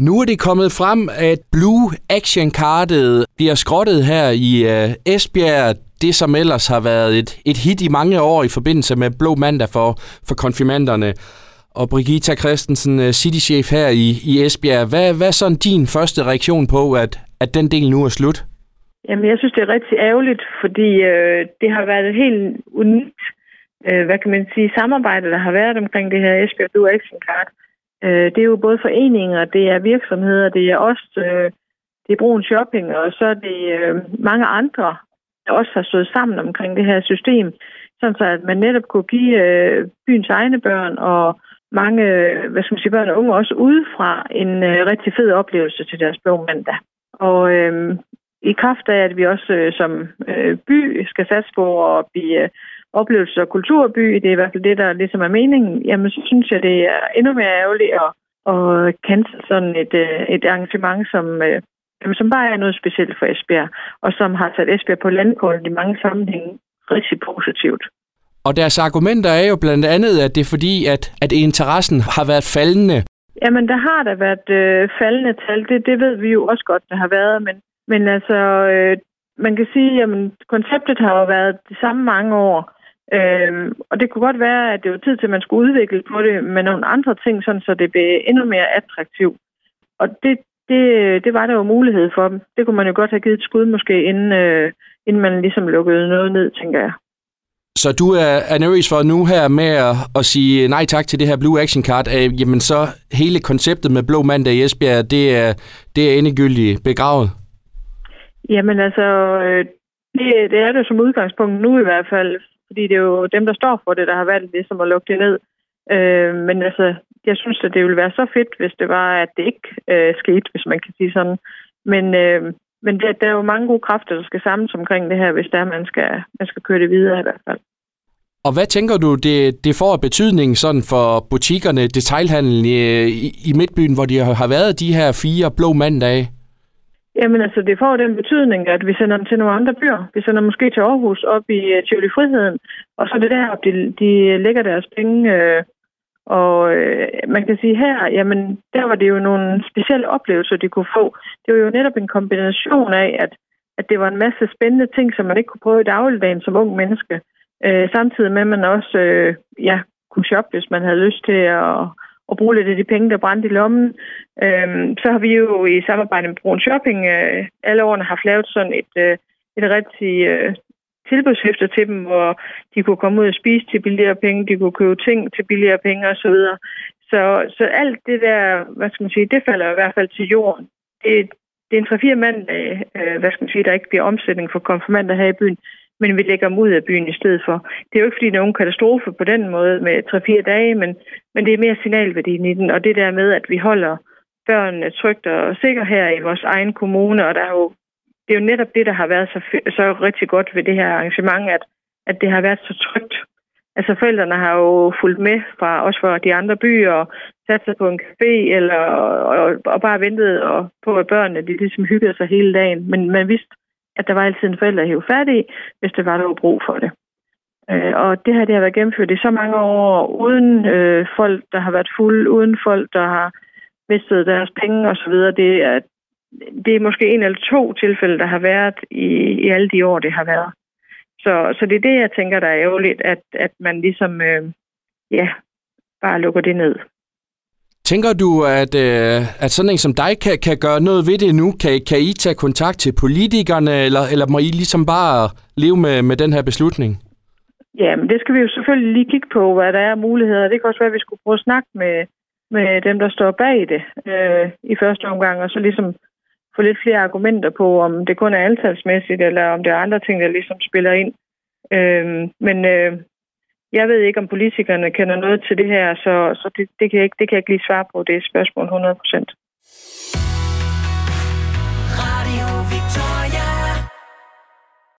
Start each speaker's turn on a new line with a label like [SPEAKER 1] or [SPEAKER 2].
[SPEAKER 1] Nu er det kommet frem, at Blue Action-kartet bliver skrottet her i uh, Esbjerg. Det, som ellers har været et, et hit i mange år i forbindelse med Blå Mandag for, for konfirmanderne. Og Brigitta Christensen, uh, citychef her i, i Esbjerg. Hvad, hvad er sådan din første reaktion på, at, at den del nu er slut?
[SPEAKER 2] Jamen, jeg synes, det er rigtig ærgerligt, fordi øh, det har været et helt unikt, øh, hvad kan man sige, samarbejde, der har været omkring det her Esbjerg Blue Action Card. Øh, Øh, det er jo både foreninger, det er virksomheder, det er også øh, det er Broen Shopping, og så er det øh, mange andre, der også har stået sammen omkring det her system, sådan så at man netop kunne give øh, byens egne børn og mange øh, hvad skal man sige, børn og unge også udefra en øh, rigtig fed oplevelse til deres blå mandag. Og øh, i kraft af, at vi også øh, som øh, by skal satse på at blive øh, oplevelses- og kulturby, det er i hvert fald det, der ligesom er meningen, jamen så synes jeg, det er endnu mere ærgerligt at, at cancel sådan et, øh, et arrangement, som, øh, som bare er noget specielt for Esbjerg, og som har sat Esbjerg på landkortet i mange sammenhænge rigtig positivt.
[SPEAKER 1] Og deres argumenter er jo blandt andet, at det er fordi, at, at interessen har været faldende.
[SPEAKER 2] Jamen, der har der været øh, faldende tal. Det, det ved vi jo også godt, der har været. Men, men altså, øh, man kan sige, at konceptet har jo været det samme mange år. Øhm, og det kunne godt være, at det var tid til, at man skulle udvikle på det med nogle andre ting, sådan så det blev endnu mere attraktivt. Og det, det, det var der jo mulighed for dem. Det kunne man jo godt have givet et skud måske, inden, øh, inden man ligesom lukkede noget ned, tænker jeg.
[SPEAKER 1] Så du er, er nervøs for nu her med at, at sige nej tak til det her Blue Action Card. Øh, jamen så hele konceptet med Blå Mandag i Esbjerg, det er, det er endegyldigt begravet?
[SPEAKER 2] Jamen altså, øh, det, det er det som udgangspunkt nu i hvert fald, fordi det er jo dem, der står for det, der har valgt ligesom at lukke det ned. Øh, men altså, jeg synes, at det ville være så fedt, hvis det var, at det ikke øh, skete, hvis man kan sige sådan. Men, øh, men der, der er jo mange gode kræfter, der skal samles omkring det her, hvis der man skal, man skal køre det videre i hvert fald.
[SPEAKER 1] Og hvad tænker du, det, det får betydning sådan for butikkerne, detailhandlen i, øh, i, i Midtbyen, hvor de har været de her fire blå mandage?
[SPEAKER 2] Jamen altså, det får den betydning, at vi sender dem til nogle andre byer. Vi sender måske til Aarhus op i øh, uh, Tivoli Friheden, og så er det der, de, de lægger deres penge. Øh, og øh, man kan sige her, jamen der var det jo nogle specielle oplevelser, de kunne få. Det var jo netop en kombination af, at, at det var en masse spændende ting, som man ikke kunne prøve i dagligdagen som ung menneske. Øh, samtidig med, at man også øh, ja, kunne shoppe, hvis man havde lyst til at og bruge lidt af de penge, der brændte i lommen. Øhm, så har vi jo i samarbejde med Brun Shopping øh, alle årene haft lavet sådan et, øh, et rigtig øh, tilbudshæfter til dem, hvor de kunne komme ud og spise til billigere penge, de kunne købe ting til billigere penge osv. Så, så, så alt det der, hvad skal man sige, det falder i hvert fald til jorden. Det, det er en 3-4 mand, øh, øh, hvad skal man sige, der ikke bliver omsætning for konfirmander her i byen men vi lægger dem ud af byen i stedet for. Det er jo ikke, fordi der er nogen katastrofe på den måde med 3-4 dage, men, men det er mere signalværdien i den, og det der med, at vi holder børnene trygt og sikre her i vores egen kommune, og der er jo, det er jo netop det, der har været så, så rigtig godt ved det her arrangement, at, at det har været så trygt. Altså forældrene har jo fulgt med fra også fra de andre byer og sat sig på en café eller, og, og bare ventet og på, at børnene de ligesom hyggede sig hele dagen. Men man vidste, at der var altid en forælder at hæve fat i, hvis det var, der var brug for det. Øh, og det her det har været gennemført i så mange år, uden øh, folk, der har været fulde, uden folk, der har mistet deres penge osv. Det er, det er måske en eller to tilfælde, der har været i, i alle de år, det har været. Så, så det er det, jeg tænker, der er ærgerligt, at, at man ligesom øh, ja, bare lukker det ned.
[SPEAKER 1] Tænker du, at, øh, at sådan en som dig kan, kan gøre noget ved det nu? Kan, kan I tage kontakt til politikerne, eller, eller må I ligesom bare leve med, med den her beslutning?
[SPEAKER 2] Ja, men det skal vi jo selvfølgelig lige kigge på, hvad der er muligheder. Det kan også være, at vi skulle prøve at snakke med, med dem, der står bag det øh, i første omgang, og så ligesom få lidt flere argumenter på, om det kun er antalsmæssigt, eller om det er andre ting, der ligesom spiller ind. Øh, men øh, jeg ved ikke, om politikerne kender noget til det her, så, så det, det, kan jeg ikke, det kan jeg ikke lige svare på. Det er spørgsmål 100 procent.